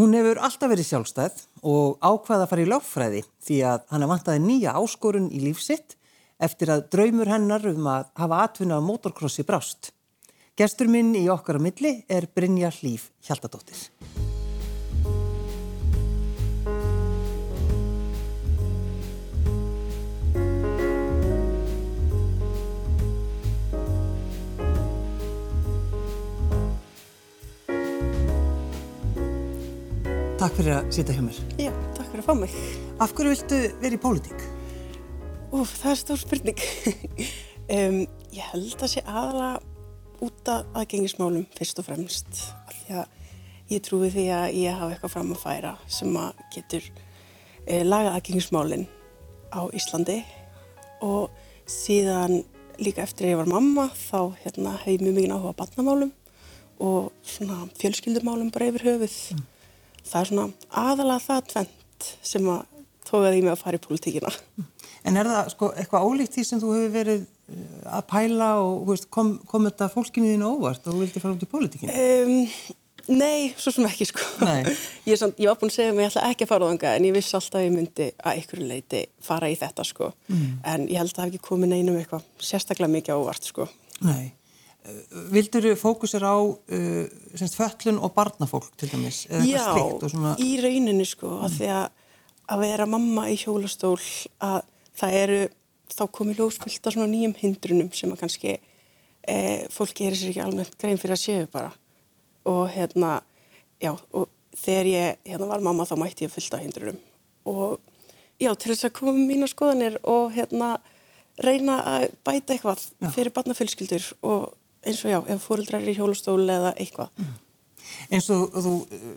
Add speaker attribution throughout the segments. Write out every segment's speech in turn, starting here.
Speaker 1: Hún hefur alltaf verið sjálfstæð og ákvaða að fara í lögfræði því að hann er vantaði nýja áskorun í lífsitt eftir að draumur hennar um að hafa atvinna á motorkrossi brást. Gestur minn í okkar á milli er Brynja Hlýf Hjaltadóttir. Takk fyrir að sitja hjá mér.
Speaker 2: Já, takk fyrir að fá mig.
Speaker 1: Af hverju viltu verið í pólitík?
Speaker 2: Úf, það er stór spurning. um, ég held að sé aðala út af aðgengismálum fyrst og fremst. Að ég trúi því að ég hafa eitthvað fram að færa sem að getur eh, laga aðgengismálinn á Íslandi og síðan líka eftir að ég var mamma þá hérna, hef ég mjög mikið áhuga á barnamálum og svona fjölskyldumálum bara yfir höfuð. Mm það er svona aðalega það tvent sem að tókaði í mig að fara í pólitíkina.
Speaker 1: En er það sko eitthvað ólíkt því sem þú hefur verið eh, að pæla og veist, kom, kom þetta fólkinu þínu óvart og þú vildi fara út í pólitíkina? Um,
Speaker 2: nei, svo sem ekki sko. Ég, samt, ég var búin að segja að ég ætla ekki að fara á þanga en ég viss alltaf að ég myndi að ykkur leiti fara í þetta sko. Mm. En ég held að það hef ekki komið neinum eitthvað sérstaklega mikið ávart sko.
Speaker 1: Nei. Vildur þú fókusir á uh, semst, föllun og barnafólk til dæmis?
Speaker 2: Já, svona... í rauninu sko mm. að því að að vera mamma í hjólastól að það eru þá komið lósfyllt á svona nýjum hindrunum sem að kannski e, fólk gerir sér ekki alveg grein fyrir að séu bara og hérna já og þegar ég hérna var mamma þá mætti ég fyllt á hindrunum og já til þess að koma með mína skoðanir og hérna reyna að bæta eitthvað já. fyrir barnafölskyldur og eins og já, ef fóröldrar er í hjólustóli eða eitthvað. Mm.
Speaker 1: Eins og þú eh,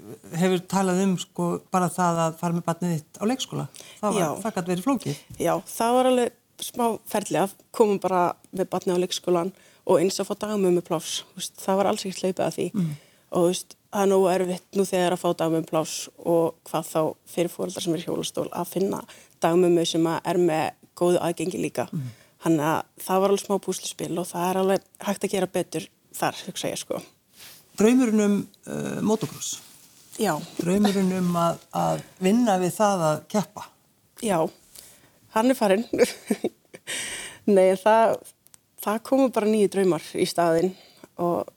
Speaker 1: hefur talað um sko bara það að fara með batnið þitt á leikskóla. Það var, það gæti verið flókið.
Speaker 2: Já, það var alveg smá ferli að koma bara með batnið á leikskólan og eins að fá dagmum með plás. Það var alls ekkert hlaupið að því mm. og veist, það er nú erfitt nú þegar að fá dagmum plás og hvað þá fyrir fóröldrar sem er í hjólustól að finna dagmum sem er með góðu aðgengi líka. Mm. Þannig að það var alveg smá púslispil og það er alveg hægt að gera betur þar, hugsa ég sko.
Speaker 1: Draumurinn um uh, motocross?
Speaker 2: Já.
Speaker 1: Draumurinn um að, að vinna við það að keppa?
Speaker 2: Já, hann er farinn. Nei, það, það komu bara nýju draumar í staðinn og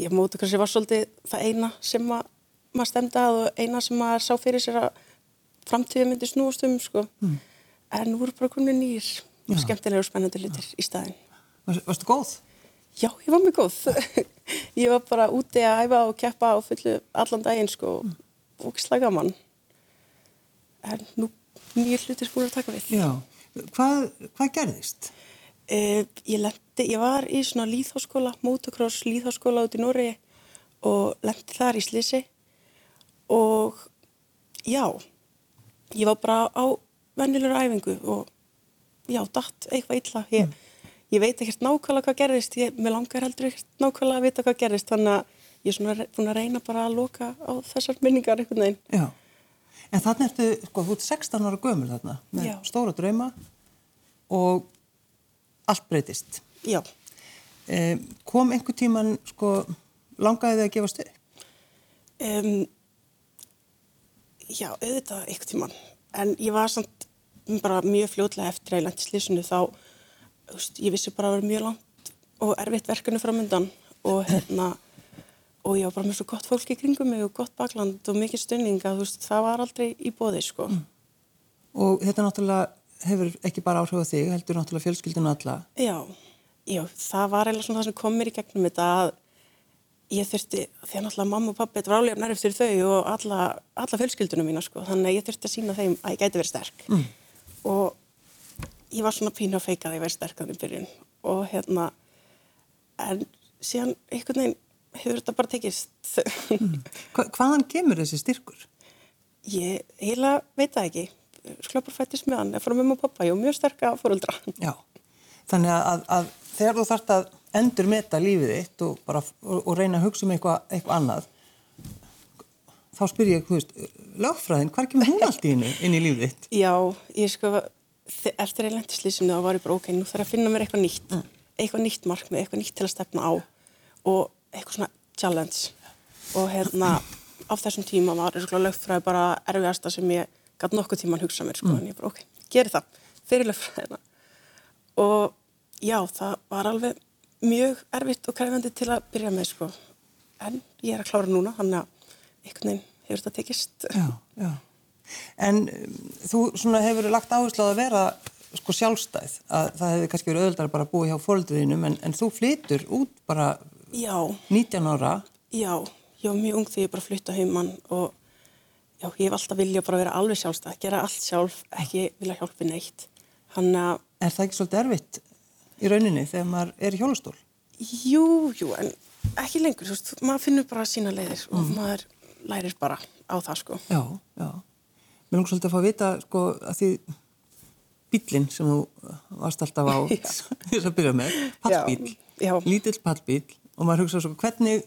Speaker 2: ég motocrossi var svolítið það eina sem að, maður stemdi að og eina sem maður sá fyrir sér að framtíði myndi snúast um sko. Mm. En nú eru bara komin nýjir og skemmtilega og spennandi hlutir í staðin.
Speaker 1: Var, varstu góð?
Speaker 2: Já, ég var mjög góð. ég var bara úti að æfa og keppa og fullu allan daginn sko og ekki slaga mann. En nú mjög hlutir búin að taka við.
Speaker 1: Já, hvað, hvað gerðist?
Speaker 2: Eh, ég lendi, ég var í svona líðháskóla, motocross líðháskóla út í Nóri og lendi þar í Slisi og já, ég var bara á vennilegur æfingu og já, datt eitthvað illa. Ég, mm. ég veit ekkert nákvæmlega hvað gerðist, ég, mér langar heldur ekkert nákvæmlega að vita hvað gerðist, þannig að ég er svona búin að reyna bara að loka á þessar minningar einhvern veginn.
Speaker 1: Já, en þannig ertu, sko, þú ert 16 ára gömur þarna, með já. stóra drauma og allt breytist.
Speaker 2: Já.
Speaker 1: Eh, kom einhver tíman, sko, langaði þið að gefa stuð? Um,
Speaker 2: já, auðvitað einhver tíman, en ég var samt bara mjög fljóðlega eftir að ég lendi slísinu þá, veist, ég vissi bara að það var mjög langt og erfitt verkefni framöndan og hérna og ég var bara með svo gott fólk í kringum mig og gott bakland og mikið stunning að veist, það var aldrei í bóði sko. Mm.
Speaker 1: Og þetta náttúrulega hefur ekki bara áhrif á þig, heldur náttúrulega fjölskyldinu alla?
Speaker 2: Já, já, það var eiginlega svona það sem kom mér í gegnum þetta að ég þurfti, að náttúrulega mamma og pappi þetta var álega nærið eftir þau og alla, alla fjölskyldunum mína sko, þannig að ég þurfti að sína þeim að ég gæti verið sterk. Mm og ég var svona pínu að feika að ég væri sterkað í byrjun. Og hérna en síðan einhvern veginn hefur þetta bara tekist.
Speaker 1: Mm. Hva, Hvaðan kemur þessi styrkur?
Speaker 2: Ég heila veit það ekki. Sklapar fættist með hann, frá mamma og pappa ég og mjög sterka fóröldra
Speaker 1: Já, þannig að, að þegar þú þarfst að endur meta lífið þitt og, bara, og, og reyna að hugsa um eitthvað, eitthvað annað þá spyr ég, þú veist, lögfræðin, hvað kemur hún allt í henni inn í lífið þitt?
Speaker 2: Já, ég sko, eftir að ég lendi slísinu þá var ég bara, ok, nú þarf að finna mér eitthvað nýtt, mm. eitthvað nýtt markmið, eitthvað nýtt til að stefna á og eitthvað svona challenge og hérna á þessum tíma var lögfræði bara erfiðasta sem ég gæti nokkuð tíman hugsað mér sko, mm. en ég bara ok, geri það, fyrir lögfræðina og já, það var alveg mjög erfitt og kræfandi til að byrja með sko, en ég er að klára núna, hann að einhvern veginn hefur þetta tekist.
Speaker 1: Já, já. En um, þú hefur lagt áherslu að vera sko sjálfstæð, að það hefði kannski verið öðuldar bara að búa hjá fólkdöðinum, en, en þú flytur út bara já. 19 ára.
Speaker 2: Já, ég var mjög ung þegar ég bara flytta heimann og já, ég hef alltaf viljað bara vera alveg sjálfstæð, gera allt sjálf, ekki vilja hjálpi neitt.
Speaker 1: Hanna... Er það ekki svolítið erfitt í rauninni þegar maður er í hjólustól?
Speaker 2: Jú, jú, en ekki lengur, þú veist, maður finnur bara sína leiðir mm. og maður lærir bara á það, sko.
Speaker 1: Já, já. Mér langar svolítið að fá að vita, sko, að því bílinn sem þú varst alltaf á þess að byrja með, pallbíl, lítill pallbíl og maður hugsa svo, hvernig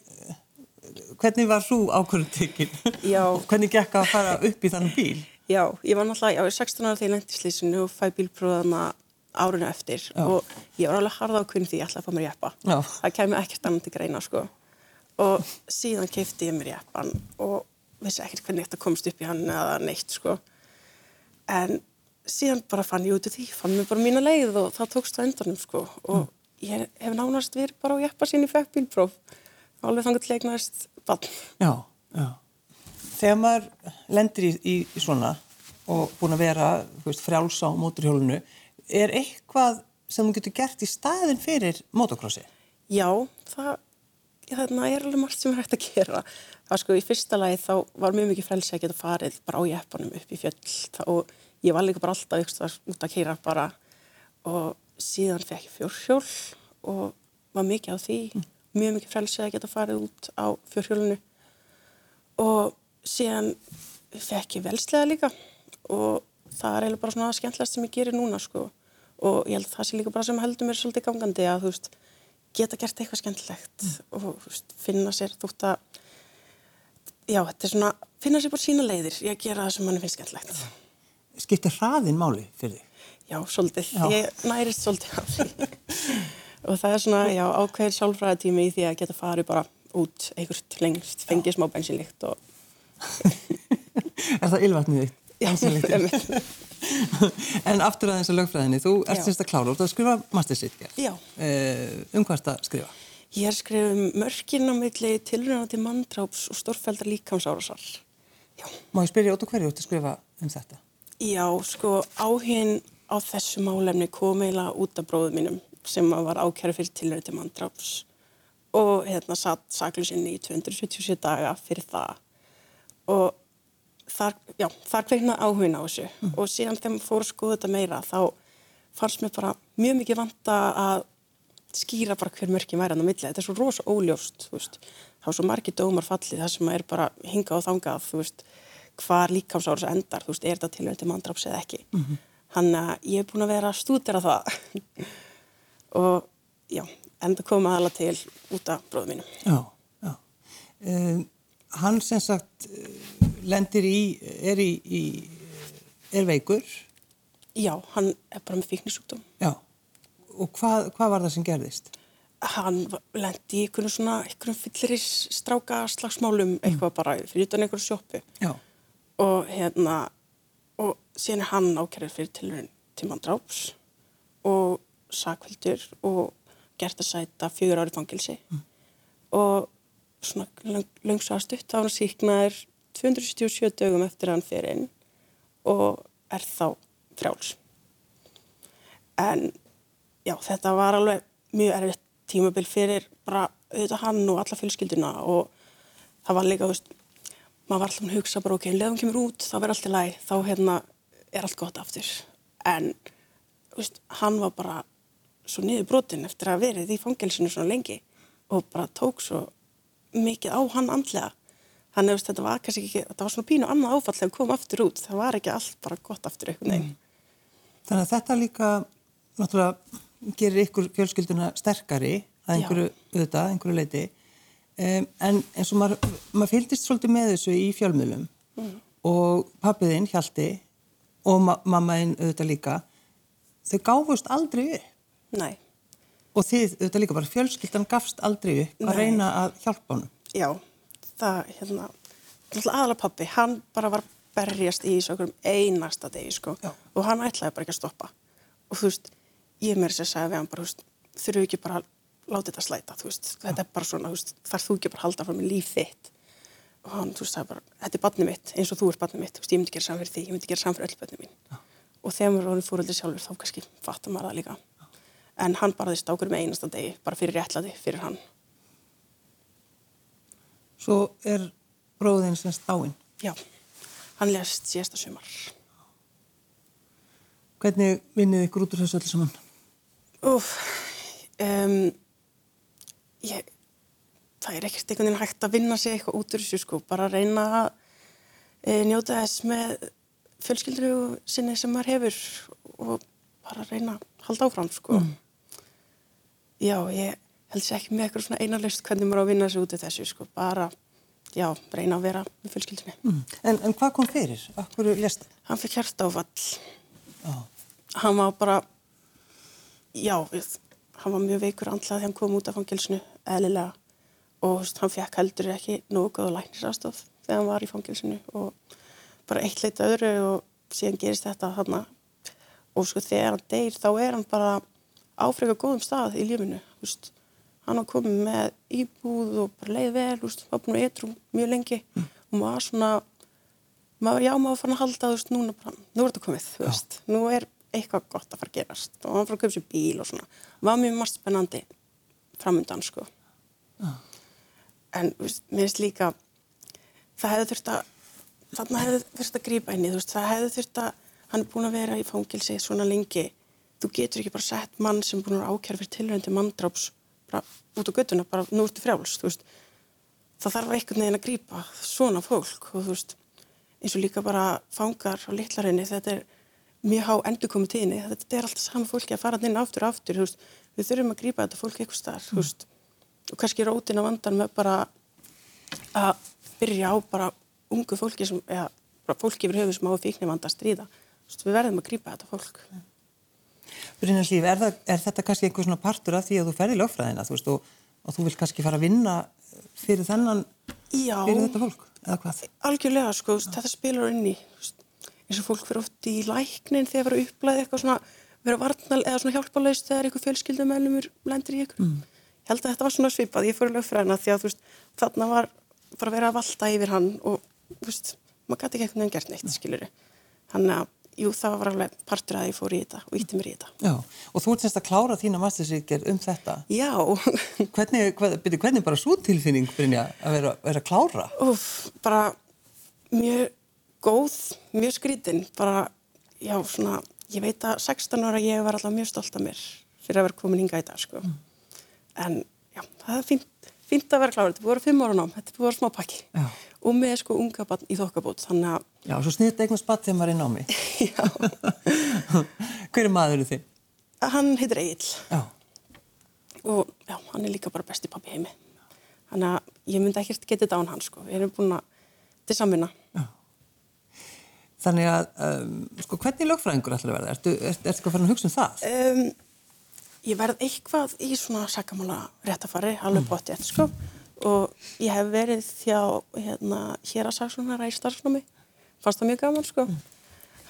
Speaker 1: hvernig var svo ákvörðutekinn og hvernig gekk að fara upp í þannig bíl?
Speaker 2: Já, ég var náttúrulega, ég var 16 ára þegar ég lendi í slísinu og fæ bílpróðana árinu eftir Já. og ég var alveg harða á kunn því ég ætlaði að fá mér jæppa. Það kemi ekkert annan til greina sko og síðan keipti ég mér jæppan og vissi ekkert hvernig þetta komst upp í hann eða neitt sko en síðan bara fann ég út af því, fann mér bara mína leið og það tókst á endanum sko og mm. ég hef nánast verið bara á jæppa sín í fekk bílpróf alveg þannig að leiknaðist bann.
Speaker 1: Já, já. Þegar maður lendir í, í, í svona og búin að vera veist, frjáls á móturhjólunu, er eitthvað sem þú getur gert í staðin fyrir motocrossi?
Speaker 2: Já, það þarna, er alveg margt sem er hægt að gera. Það sko í fyrsta lagi þá var mjög mikið frelsi að geta farið bara á jeppanum upp í fjöll og ég var líka bara alltaf ykkur út að keira bara og síðan fekk ég fjórhjól og var mikið á því. Mm mjög mikið frelsið að geta farið út á fjórhjólunu og síðan fekk ég velslega líka og það er eiginlega bara svona skemmtilegast sem ég gerir núna sko og ég held það sé líka bara sem heldur mér svolítið gangandi að þú veist geta gert eitthvað skemmtilegt mm. og veist, finna sér þútt að já þetta er svona finna sér bara sína leiðir ég að gera það sem mann finnst skemmtilegt
Speaker 1: Skiptir hraðin máli fyrir því?
Speaker 2: Já, svolítið, já. ég nærist svolítið af því og það er svona, já, ákveðir sjálfræðatími í því að geta farið bara út einhvert lengst, fengið smá bensinlikt og
Speaker 1: Er það ylvatnið þitt? En aftur að þess að lögfræðinni, þú ert semst að klára út að skrifa mastersitgerð.
Speaker 2: Já.
Speaker 1: Uh, um hvað ert að skrifa?
Speaker 2: Ég er skrifum mörgin á milli tilröðandi manndráps og stórfældar líkamsárasar.
Speaker 1: Já. Má ég spyrja út og hverju út að skrifa um þetta?
Speaker 2: Já, sko áhinn á þessu málefni kom eiginlega út af bróðum mínum sem var ákjæru fyrir tilhörið til manndráps og hérna satt saklusinni í 277 daga fyrir það og þar, já, þar kveikna áhugin á þessu mm. og síðan þegar maður fór að skoða þetta meira þá fannst mér bara mjög mikið vanta að skýra bara hver mörki væri hann á milli, þetta er svo rosa óljóst þá er svo margi dómar fallið það sem er bara hinga og þangað þú veist, hvar líkamsáru endar þú veist, er þetta tilhörið til manndráps eða ekki mm -hmm. hann að ég er búin að vera að stúdera það og já, en það kom aðala til út af bróðum mínum.
Speaker 1: Já, já. Um, hann sem sagt eh, lendir í, er í, í er veikur?
Speaker 2: Já, hann er bara með fíknisúkdóm.
Speaker 1: Já, og hvað, hvað var það sem gerðist?
Speaker 2: Hann lendi í einhvern svona, einhvern fylliris stráka slagsmálum mm. eitthvað bara fyrir utan einhverju sjópu.
Speaker 1: Já.
Speaker 2: Og hérna, og síðan hann ákjærið fyrir tilurinn til mann dráps og sakveldur og gert að sæta fjögur ári fangilsi mm. og svona langsast upp þá hann síknaður 277 dögum eftir hann fyrir inn og er þá frjáls. En já þetta var alveg mjög erfitt tímabil fyrir bara auðvitað hann og alla fjölskylduna og það var líka, þú veist maður var alltaf að hugsa bara ok, leðum kemur út þá verður allt í læg, þá hérna er allt gott aftur. En veist, hann var bara svo niður brotin eftir að verið í fangelsinu svona lengi og bara tók svo mikið á hann andlega þannig að þetta var kannski ekki, þetta var svona pínu annað áfall þegar kom aftur út, það var ekki allt bara gott aftur einhvern veginn.
Speaker 1: Mm. Þannig að þetta líka náttúrulega gerir ykkur fjölskylduna sterkari að einhverju auðvitað, einhverju leiti um, en eins og maður, maður fylgist svolítið með þessu í fjölmjölum mm. og pappiðinn Hjalti og ma mammaðinn auðvitað líka þau gáfust aldrei upp
Speaker 2: Nei.
Speaker 1: Og þið, þetta líka bara, fjölskyldan gafst aldrei upp Nei. að reyna að hjálpa honum.
Speaker 2: Já, það, hérna, aðalega pappi, hann bara var berjast í þessu okkur einasta degi sko.
Speaker 1: Já.
Speaker 2: og hann ætlaði bara ekki að stoppa. Og þú veist, ég mér sér að segja við hann bara, þú veist, þurfu ekki bara að láta þetta slæta, þú veist, þetta er bara svona, þú veist, þarf þú ekki bara að halda frá mig líf þitt? Og hann, þú veist, það er bara, þetta er barnið mitt eins og þú ert barnið mitt, þú veist, ég myndi gera saman fyrir því, ég myndi gera saman fyrir öll barnið mín.
Speaker 1: Já.
Speaker 2: og þegar maður er orðin fóröldi sjálfur þá kannski fattar maður það líka. En hann barðist á hverjum einasta degi bara fyrir réttlæti, fyrir hann
Speaker 1: Svo er bróðin sem stáinn.
Speaker 2: já, hann lest síðasta sumar
Speaker 1: Hvernig vinnið ykkur út úr þessu öllu saman?
Speaker 2: Úf, um, ég, það er ekkert einhvern veginn hægt að vinna sig eitthvað út úr þessu sko, bara að reyna að e, njóta þess með fjölskyldur sinni sem maður hefur og bara að reyna að halda áfram sko. Já, ég held sér ekki með eitthvað svona einarleist hvernig maður á að vinna sig út úr þessu sko, bara, já, reyna að vera með fjölskyldunni.
Speaker 1: Mm. En, en hvað kom fyrir? Akkur lest það?
Speaker 2: Hann fikk hjarta áfall
Speaker 1: Já.
Speaker 2: hann var bara já, hann var mjög veikur andlað þegar hann kom út af fangilsinu eðlilega og veist, hann fekk heldur ekki nógu góða læknisastóð þegar hann var í fangilsinu og bara eitt leita öðru og síðan gerist þetta hann og sko þegar hann deyr þá er hann bara áfrega góðum stað í lífinu þú veist, hann var komið með íbúð og bara leið vel, þú veist, var búin að etru mjög lengi. Og maður svona maður, já, maður fann að halda, þú veist, núna bara, nú er þetta komið, þú veist, nú er eitthvað gott að fara að gerast. Og hann fór að köpa sér bíl og svona, var mjög margt spennandi framundan, sko. En, þú veist, mér finnst líka, það hefði þurft að, þarna hefði þurft að grípa í, þú veist, það hefði þurft að, hann er búin að vera í fangilsi svona lengi, þú getur ekki bara sett mann sem búin að ákjæra fyrir tilröndi manndráps bara út á göttuna, bara nú ertu frjáls, þú veist, það þarf einhvern veginn að grípa svona fólk og þú veist, eins og líka bara fangar á litlarinni, þetta er mjög há endurkomu tíðinni, þetta er alltaf sama fólki að fara inn aftur og aftur, þú veist, við þurfum að grípa þetta fólk eitthvað starf, þú veist, og kannski rótin á vandan með bara að byrja á bara ungu fólki sem, eða fólki yfir höfu sem á fíkni vanda að stríða, þú veist, við verðum að grípa þetta fólk.
Speaker 1: Brynjar Líf, er, er þetta kannski einhver svona partur af því að þú ferði lögfræðina, þú veist, og, og þú vilt kannski fara að vinna fyrir þennan,
Speaker 2: Já.
Speaker 1: fyrir þetta fólk, eða hvað?
Speaker 2: Algjörlega, sko, veist, þetta spilur inn í, eins og fólk fyrir oft í læknin þegar vera upplæði eitthvað svona, vera varnal eða svona hjálpalaust þegar einhver fjölskyldumennumur lendir í ykkur. Ég held að þetta var svona svipað, ég í lögfræðina því að, veist, þarna var bara verið að valda yfir hann og, veist, maður gæti ekki einhvern veginn gert neitt, skilur Þannig að, jú, það var alveg partur að ég fór í þetta og ítti mér í þetta.
Speaker 1: Já, og þú ert semst að klára þína mastersýkjör um þetta.
Speaker 2: Já,
Speaker 1: Hvernig, hvað, byrju, hvernig bara svo tilfinning, Brynja, að vera, vera að klára?
Speaker 2: Úf, bara mjög góð, mjög skrítin, bara, já, svona, ég veit að 16 ára ég var alltaf mjög stolt af mér fyrir að vera komin hinga í dag, sko. En, já, það er fínt, fínt að vera kláður, þetta að vera fimm ára nám, þetta að vera smá pakki.
Speaker 1: Já.
Speaker 2: Og með, sko, unga barn í þokkabót, þannig að,
Speaker 1: Já, svo sniðt eignar spatt þegar maður er í námi.
Speaker 2: já,
Speaker 1: Hver er maðurinn þinn?
Speaker 2: hann heitir Egil
Speaker 1: Já,
Speaker 2: og, já, hann er líka bara besti pappi heimi. Þannig að ég myndi ekkert getið þetta án hann, sko. Við erum búin að, er samvinna.
Speaker 1: já. Þannig að, um, sko, hvernig lögfræðingur ætlar að verða? Ertu, er, ertu eitthvað farin að hugsa um það?
Speaker 2: Um, ég verð eitthvað í svona sakamála réttafari, alveg bótti eftir sko og ég hef verið hjá hérna, hér að saksónara í starfsnámi, fannst það mjög gaman sko.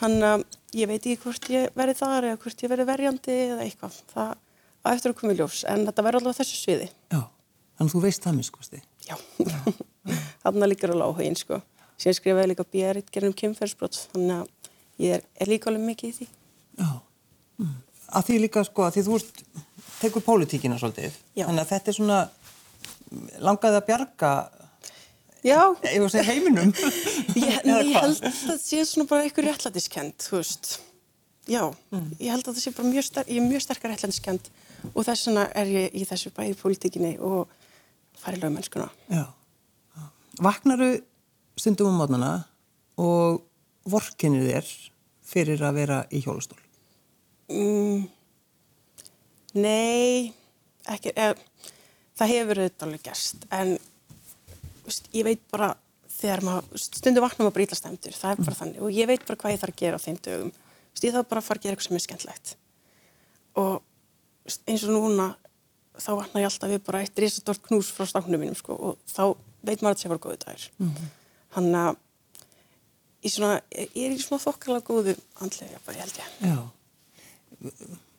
Speaker 2: Hann, um, ég veit ekki hvort ég verið þar eða hvort ég verið verjandi eða eitthvað, það á eftir að koma í ljós, en þetta verður alveg þessu sviði.
Speaker 1: Já, þannig að þú veist það minn, sko, stið.
Speaker 2: Já, þarna líkar alveg áhugin sko. Síðan skrifaði líka björið gerðum kynferðsbrot, þannig að ég er, er líka alveg mikið í því.
Speaker 1: Já. Mm. Að því líka, sko, að því þú ert, tekur pólitíkina svolítið.
Speaker 2: Já.
Speaker 1: Þannig að þetta er svona, langaði að bjarga, heiminum.
Speaker 2: Ég, ég held að það sé svona bara eitthvað réttlætiskend, þú veist. Já,
Speaker 1: Mm.
Speaker 2: ég held að það sé bara mjög, sterk, er mjög sterkar réttlætiskend og þess vegna er ég í þessu bæði pólitíkinni og fari lögmennskuna.
Speaker 1: Já. Vaknaru stundum um mótnana og vorkinir þér fyrir að vera í hjólastól.
Speaker 2: Mm, nei, ekki, eh, það hefur auðvitað alveg gerst, en veist, ég veit bara þegar maður, veist, stundum vakna maður bara ítla stemtur, það er bara þannig og ég veit bara hvað ég þarf að gera á þeim dögum. Veist, ég þarf bara að fara að gera eitthvað sem er skemmtlegt. Og veist, eins og núna, þá vakna ég alltaf við bara eitt risastort knús frá stáknum mínum, sko, og þá veit maður að það sé bara góðu dagur. hann að ég, svona, ég er í svona þokkarlega góðu andlega, bara ég held ég.
Speaker 1: Já.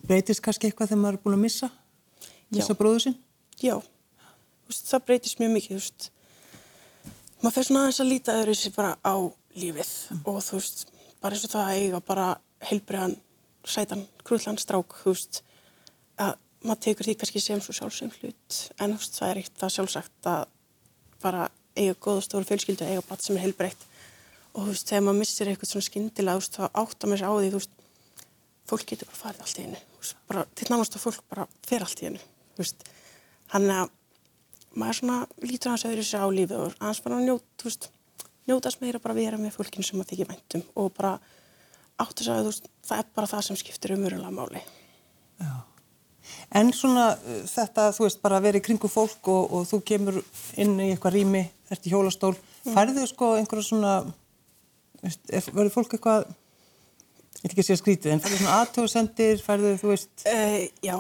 Speaker 1: Breytist kannski eitthvað þegar maður er búin að missa? Missa
Speaker 2: Já.
Speaker 1: bróðu sinn?
Speaker 2: Já, veist, það breytist mjög mikið, veist. Maður fer svona aðeins að líta öðru sér bara á lífið og þú veist, bara eins og það að eiga bara heilbriðan, sætan, krullan strák, þú veist, að maður tekur því kannski sem svo sjálfsögum hlut, en þú veist, það er eitt það sjálfsagt að bara eiga góð og stóru fjölskyldu, eiga bat sem er heilbreytt og þú veist, þegar maður missir eitthvað svona skyndilega, þú veist, þá áttar maður sér á því, þú veist, fólk getur bara farið allt í bara, til námast að fólk bara fer allt í veist, hann að maður svona lítur hans öðru sér á lífið og hans bara njót, veist, njótast meira bara að vera með fólkinu sem maður þykir væntum og bara áttu að veist, það er bara það sem skiptir umverulega máli.
Speaker 1: Já. En svona uh, þetta, þú veist, bara að vera í kringu fólk og, og þú kemur inn í eitthvað rými, ert í hjólastól, færðu sko einhverja svona, er- verður fólk eitthvað, ég ætla ekki að segja skrítið, en færðu svona aðtöðsendir, færðu, þú veist,
Speaker 2: Uh, já,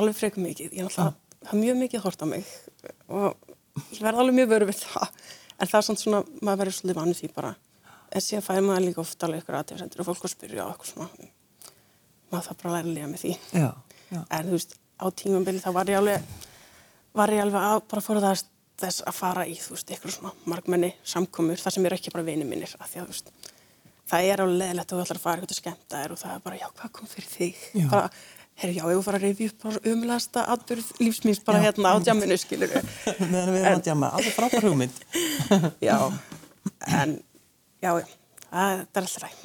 Speaker 2: alveg frekum mikið. Ég náttúrulega, það er mjög mikið hort á mig og ég verði alveg mjög vöru við það. En það er svona svona, maður verður svolítið vanið því bara. En síðan fæði maður líka oft alveg ykkur aðtíðsendur og fólk að spyrja eitthvað svona. Maður það bara að læra að lifa með því.
Speaker 1: já, já,
Speaker 2: En þú veist, á tímambili þá var ég alveg, var ég alveg að bara forðast þess að fara í, þú veist, ykkur svona margmenni samkomur, það sem eru ekki bara vinið mínir, af því að, þú veist, það er alveg leðilegt að þú ætlar að fara eitthvað að skemmta þér og það er bara, já, hvað kom fyrir þig?
Speaker 1: Já.
Speaker 2: Bara, herru, já, ég var að fara að reyfi upp bara umlæsta atbyrð lífsmýns bara hérna á djamminu, skilur
Speaker 1: meðan við erum að djama, alveg frábær hugmynd.
Speaker 2: Já, en, já, já, það er alltaf ræg.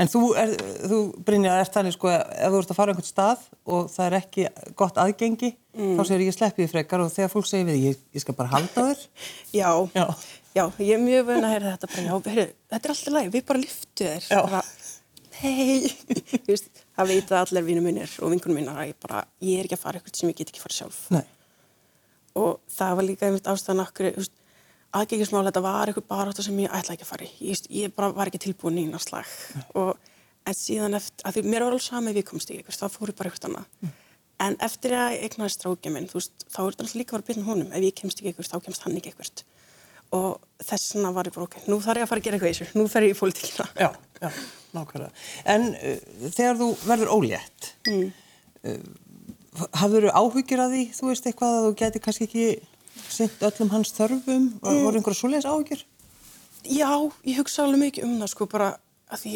Speaker 1: En þú, er, þú Brynja, ert þannig sko, ef þú ert að fara einhvern stað og það er ekki gott aðgengi, þá segir ég sleppi því frekar og þegar fólk segir við, ég, ég skal bara halda þér.
Speaker 2: Já,
Speaker 1: Já.
Speaker 2: já, ég er mjög vöna að heyra þetta bara, já, heyru, þetta er alltaf læg, við bara lyftu þér. Bara, veist, það veit að allir vinnu mínir og vinkunum mínar að ég bara, ég er ekki að fara eitthvað sem ég get ekki fara sjálf.
Speaker 1: Nei.
Speaker 2: Og það var líka einmitt ástæðan okkur, þú veist, aðgengismál, þetta var eitthvað barátta sem ég ætla ekki að fara í. Ég, ég bara var ekki tilbúin í eina slag. Og, en síðan eftir, að því mér var alveg sami við komst í eitthvað, þá fór ég bara eitthvað annað. En eftir að ég eignaði strákja minn, þú veist, þá er þetta alltaf líka að vera byrjun honum. Ef ég kemst ekki eitthvað, þá kemst hann ekki eitthvað. Og þess vegna var ég bara, ok, nú þarf ég að fara að gera eitthvað í þessu, nú fer ég í pólitíkina.
Speaker 1: Já, já, nákvæmlega. En uh, þegar þú verður ólétt, mm. uh, hafður þú áhyggjur að því, þú veist eitthvað að þú geti kannski ekki sint öllum hans þörfum, mm. voru einhverja svoleiðis áhyggjur?
Speaker 2: Já, ég hugsa alveg mikið um það sko bara að því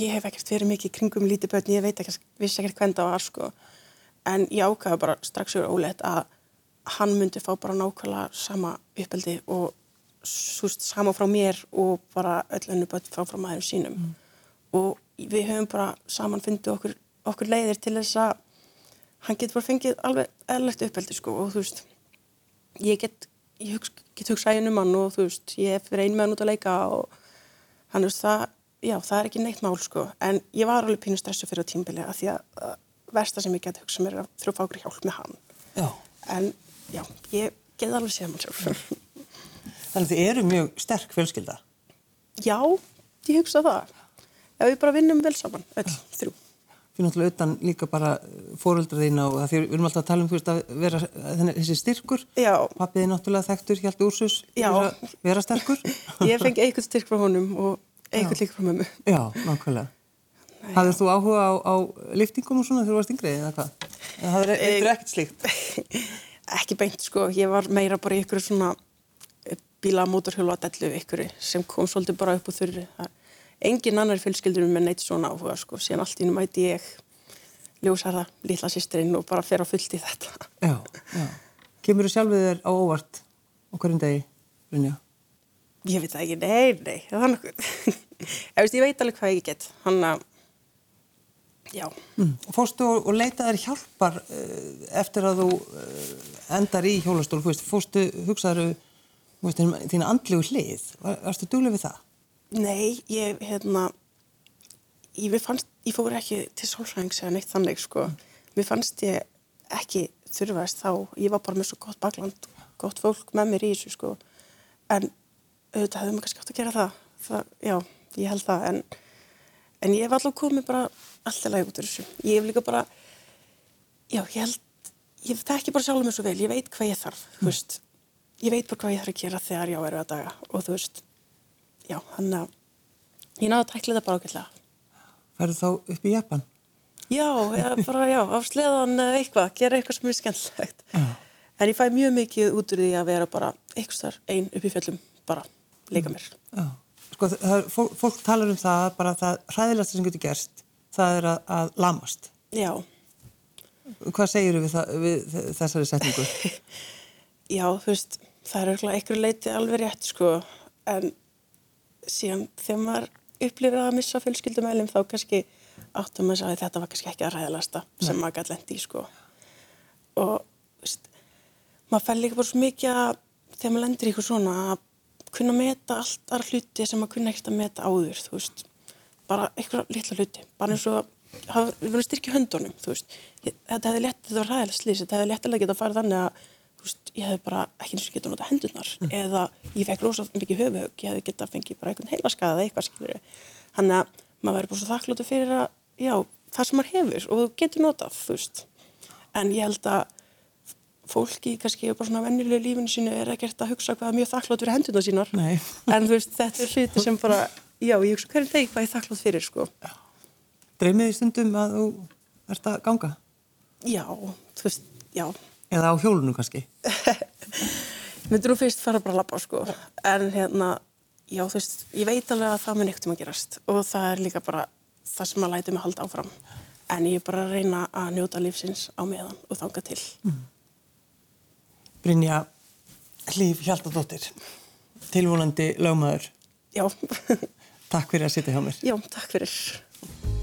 Speaker 2: ég hef ekkert verið mikið kringum lítið börn, ég veit ekki, vissi ekkert hvernig það var sko en ég ákvaði bara strax yfir óleitt að hann myndi fá bara nákvæmlega sama uppeldi og súst sama frá mér og bara öll önnu börn frá frá maðurum sínum og við höfum bara saman fundið okkur, okkur leiðir til þess að hann getur bara fengið alveg eðlegt uppeldi sko og þú veist ég get, ég hugsa, get hugsað einu mann og þú veist, ég hef verið ein með hann út að leika og hann veist það, já, það er ekki neitt mál sko, en ég var alveg pínu stressu fyrir á tímbili að því að versta sem ég get hugsað mér er að fá okkur hjálp með hann,
Speaker 1: Já.
Speaker 2: en já, ég get alveg séð mann sjálf.
Speaker 1: Þannig að þið eru mjög sterk fjölskylda.
Speaker 2: já, ég hugsa það, já, við bara vinnum vel saman, öll, þrjú.
Speaker 1: Fyrir náttúrulega utan líka bara fóreldra þína og það því við erum alltaf að tala um þú veist að vera þessi styrkur.
Speaker 2: Já.
Speaker 1: Pappið er náttúrulega þekktur, Hjalti Úrsus, fyrir að vera sterkur.
Speaker 2: Ég fengi eitthvað styrk frá honum og eitthvað líka frá mömmu.
Speaker 1: Já, nákvæmlega. Hafður þú áhuga á, á liftingum og svona þegar þú varst yngri eða hvað? Það hafður eitthvað ekkert slíkt.
Speaker 2: ekki beint sko, ég var meira bara í ykkur svona bíla mótorhjóla dellu ykkur sem kom svolítið bara upp úr þurri. Það- Engin annar fjölskyldur með neitt svona áhuga sko, síðan allt í nú mæti ég ljósarða lítla sýsterinn og bara fer á fullt í þetta.
Speaker 1: Já, já. Kemur þú sjálfið þér á óvart á hverjum degi, Brynja?
Speaker 2: Ég veit það ekki, nei, nei, það er nokkuð. ég, veist, ég veit alveg hvað ég get, hann að, já,
Speaker 1: Mm. Fórstu og, og leitaðir hjálpar uh, eftir að þú uh, endar í hjólastól, fórstu, hugsaður þína andlegu hlið, Var, varstu duglega við það?
Speaker 2: Nei, ég, hérna, ég, fannst, ég fór ekki til sálfræðings eða neitt þannig, sko. Mér fannst ég ekki þurfaðist þá, ég var bara með svo gott bakland, gott fólk með mér í þessu, sko. En auðvitað hefði maður kannski átt að gera það. það já, ég held það, en, en ég hef alltaf komið bara alltaf læg út úr þessu. Ég hef líka bara, já, ég held, ég þekki bara sjálfum mér svo vel, ég veit hvað ég þarf, þú veist. Ég veit bara hvað ég þarf að gera þegar ég á erfiða daga og þú veist, já, hann að ég náðu að tækla þetta bara ágætlega.
Speaker 1: Færðu þá upp í Japan?
Speaker 2: Já, bara já, á sleðan eða eitthvað, gera eitthvað sem er skemmtilegt. En ég fæ mjög mikið út úr því að vera bara eitthvað starf einn upp í fjöllum, bara leika mér.
Speaker 1: Já. Sko, það, fólk, fólk talar um það bara það hræðilegasta sem getur gerst, það er að, að lamast.
Speaker 2: Já,
Speaker 1: Hvað segir við, það, við þessari setningu?
Speaker 2: já, þú veist, það er einhverju leiti alveg rétt, sko, en síðan þegar maður upplifir að missa fjölskyldumælum þá kannski áttum maður að þetta var kannski ekki að ræðalasta sem maður gæti lendi í, sko. Og, veist, maður fær líka bara svo mikið að þegar maður lendir í eitthvað svona að kunna meta allt aðra hluti sem maður kunna ekkert að meta áður, þú veist, bara eitthvað litla hluti, bara eins og við verðum styrkja höndunum, þú veist, þetta hefði létt, þetta var ræðilega slýs, þetta hefði léttilega getað að fara þannig að, veist, ég hefði bara ekki eins og getað nota hendurnar, eða ég fekk rosa mikið höfuhög, ég hefði getað fengið bara einhvern heilaskaða eða eitthvað, skilur þannig að maður verður bara svo þakkláttu fyrir að, já, það sem maður hefur og þú getur notað, þú veist, en ég held að fólki kannski bara svona venjulegu lífinu sínu er ekkert að hugsa hvað er mjög þakklátt fyrir hendurna sínar
Speaker 1: Nei.
Speaker 2: en þú veist, þetta er hluti sem bara já, ég hugsa hverjum deg hvað ég þakklátt fyrir sko.
Speaker 1: Dreymið þið stundum að þú ert að ganga?
Speaker 2: já, þú veist, já
Speaker 1: Eða á hjólunum kannski?
Speaker 2: myndir nú fyrst fara bara að labba sko. en hérna, já þú veist ég veit alveg að það mun ekkert um að gerast og það er líka bara það sem að læti mig halda áfram en ég er bara að reyna að njóta lífsins á meðan og þanga til
Speaker 1: Brynja Hlýf Hjaldadóttir, tilvonandi lögmaður.
Speaker 2: já,
Speaker 1: Takk fyrir að sitja hjá mér.
Speaker 2: já, takk fyrir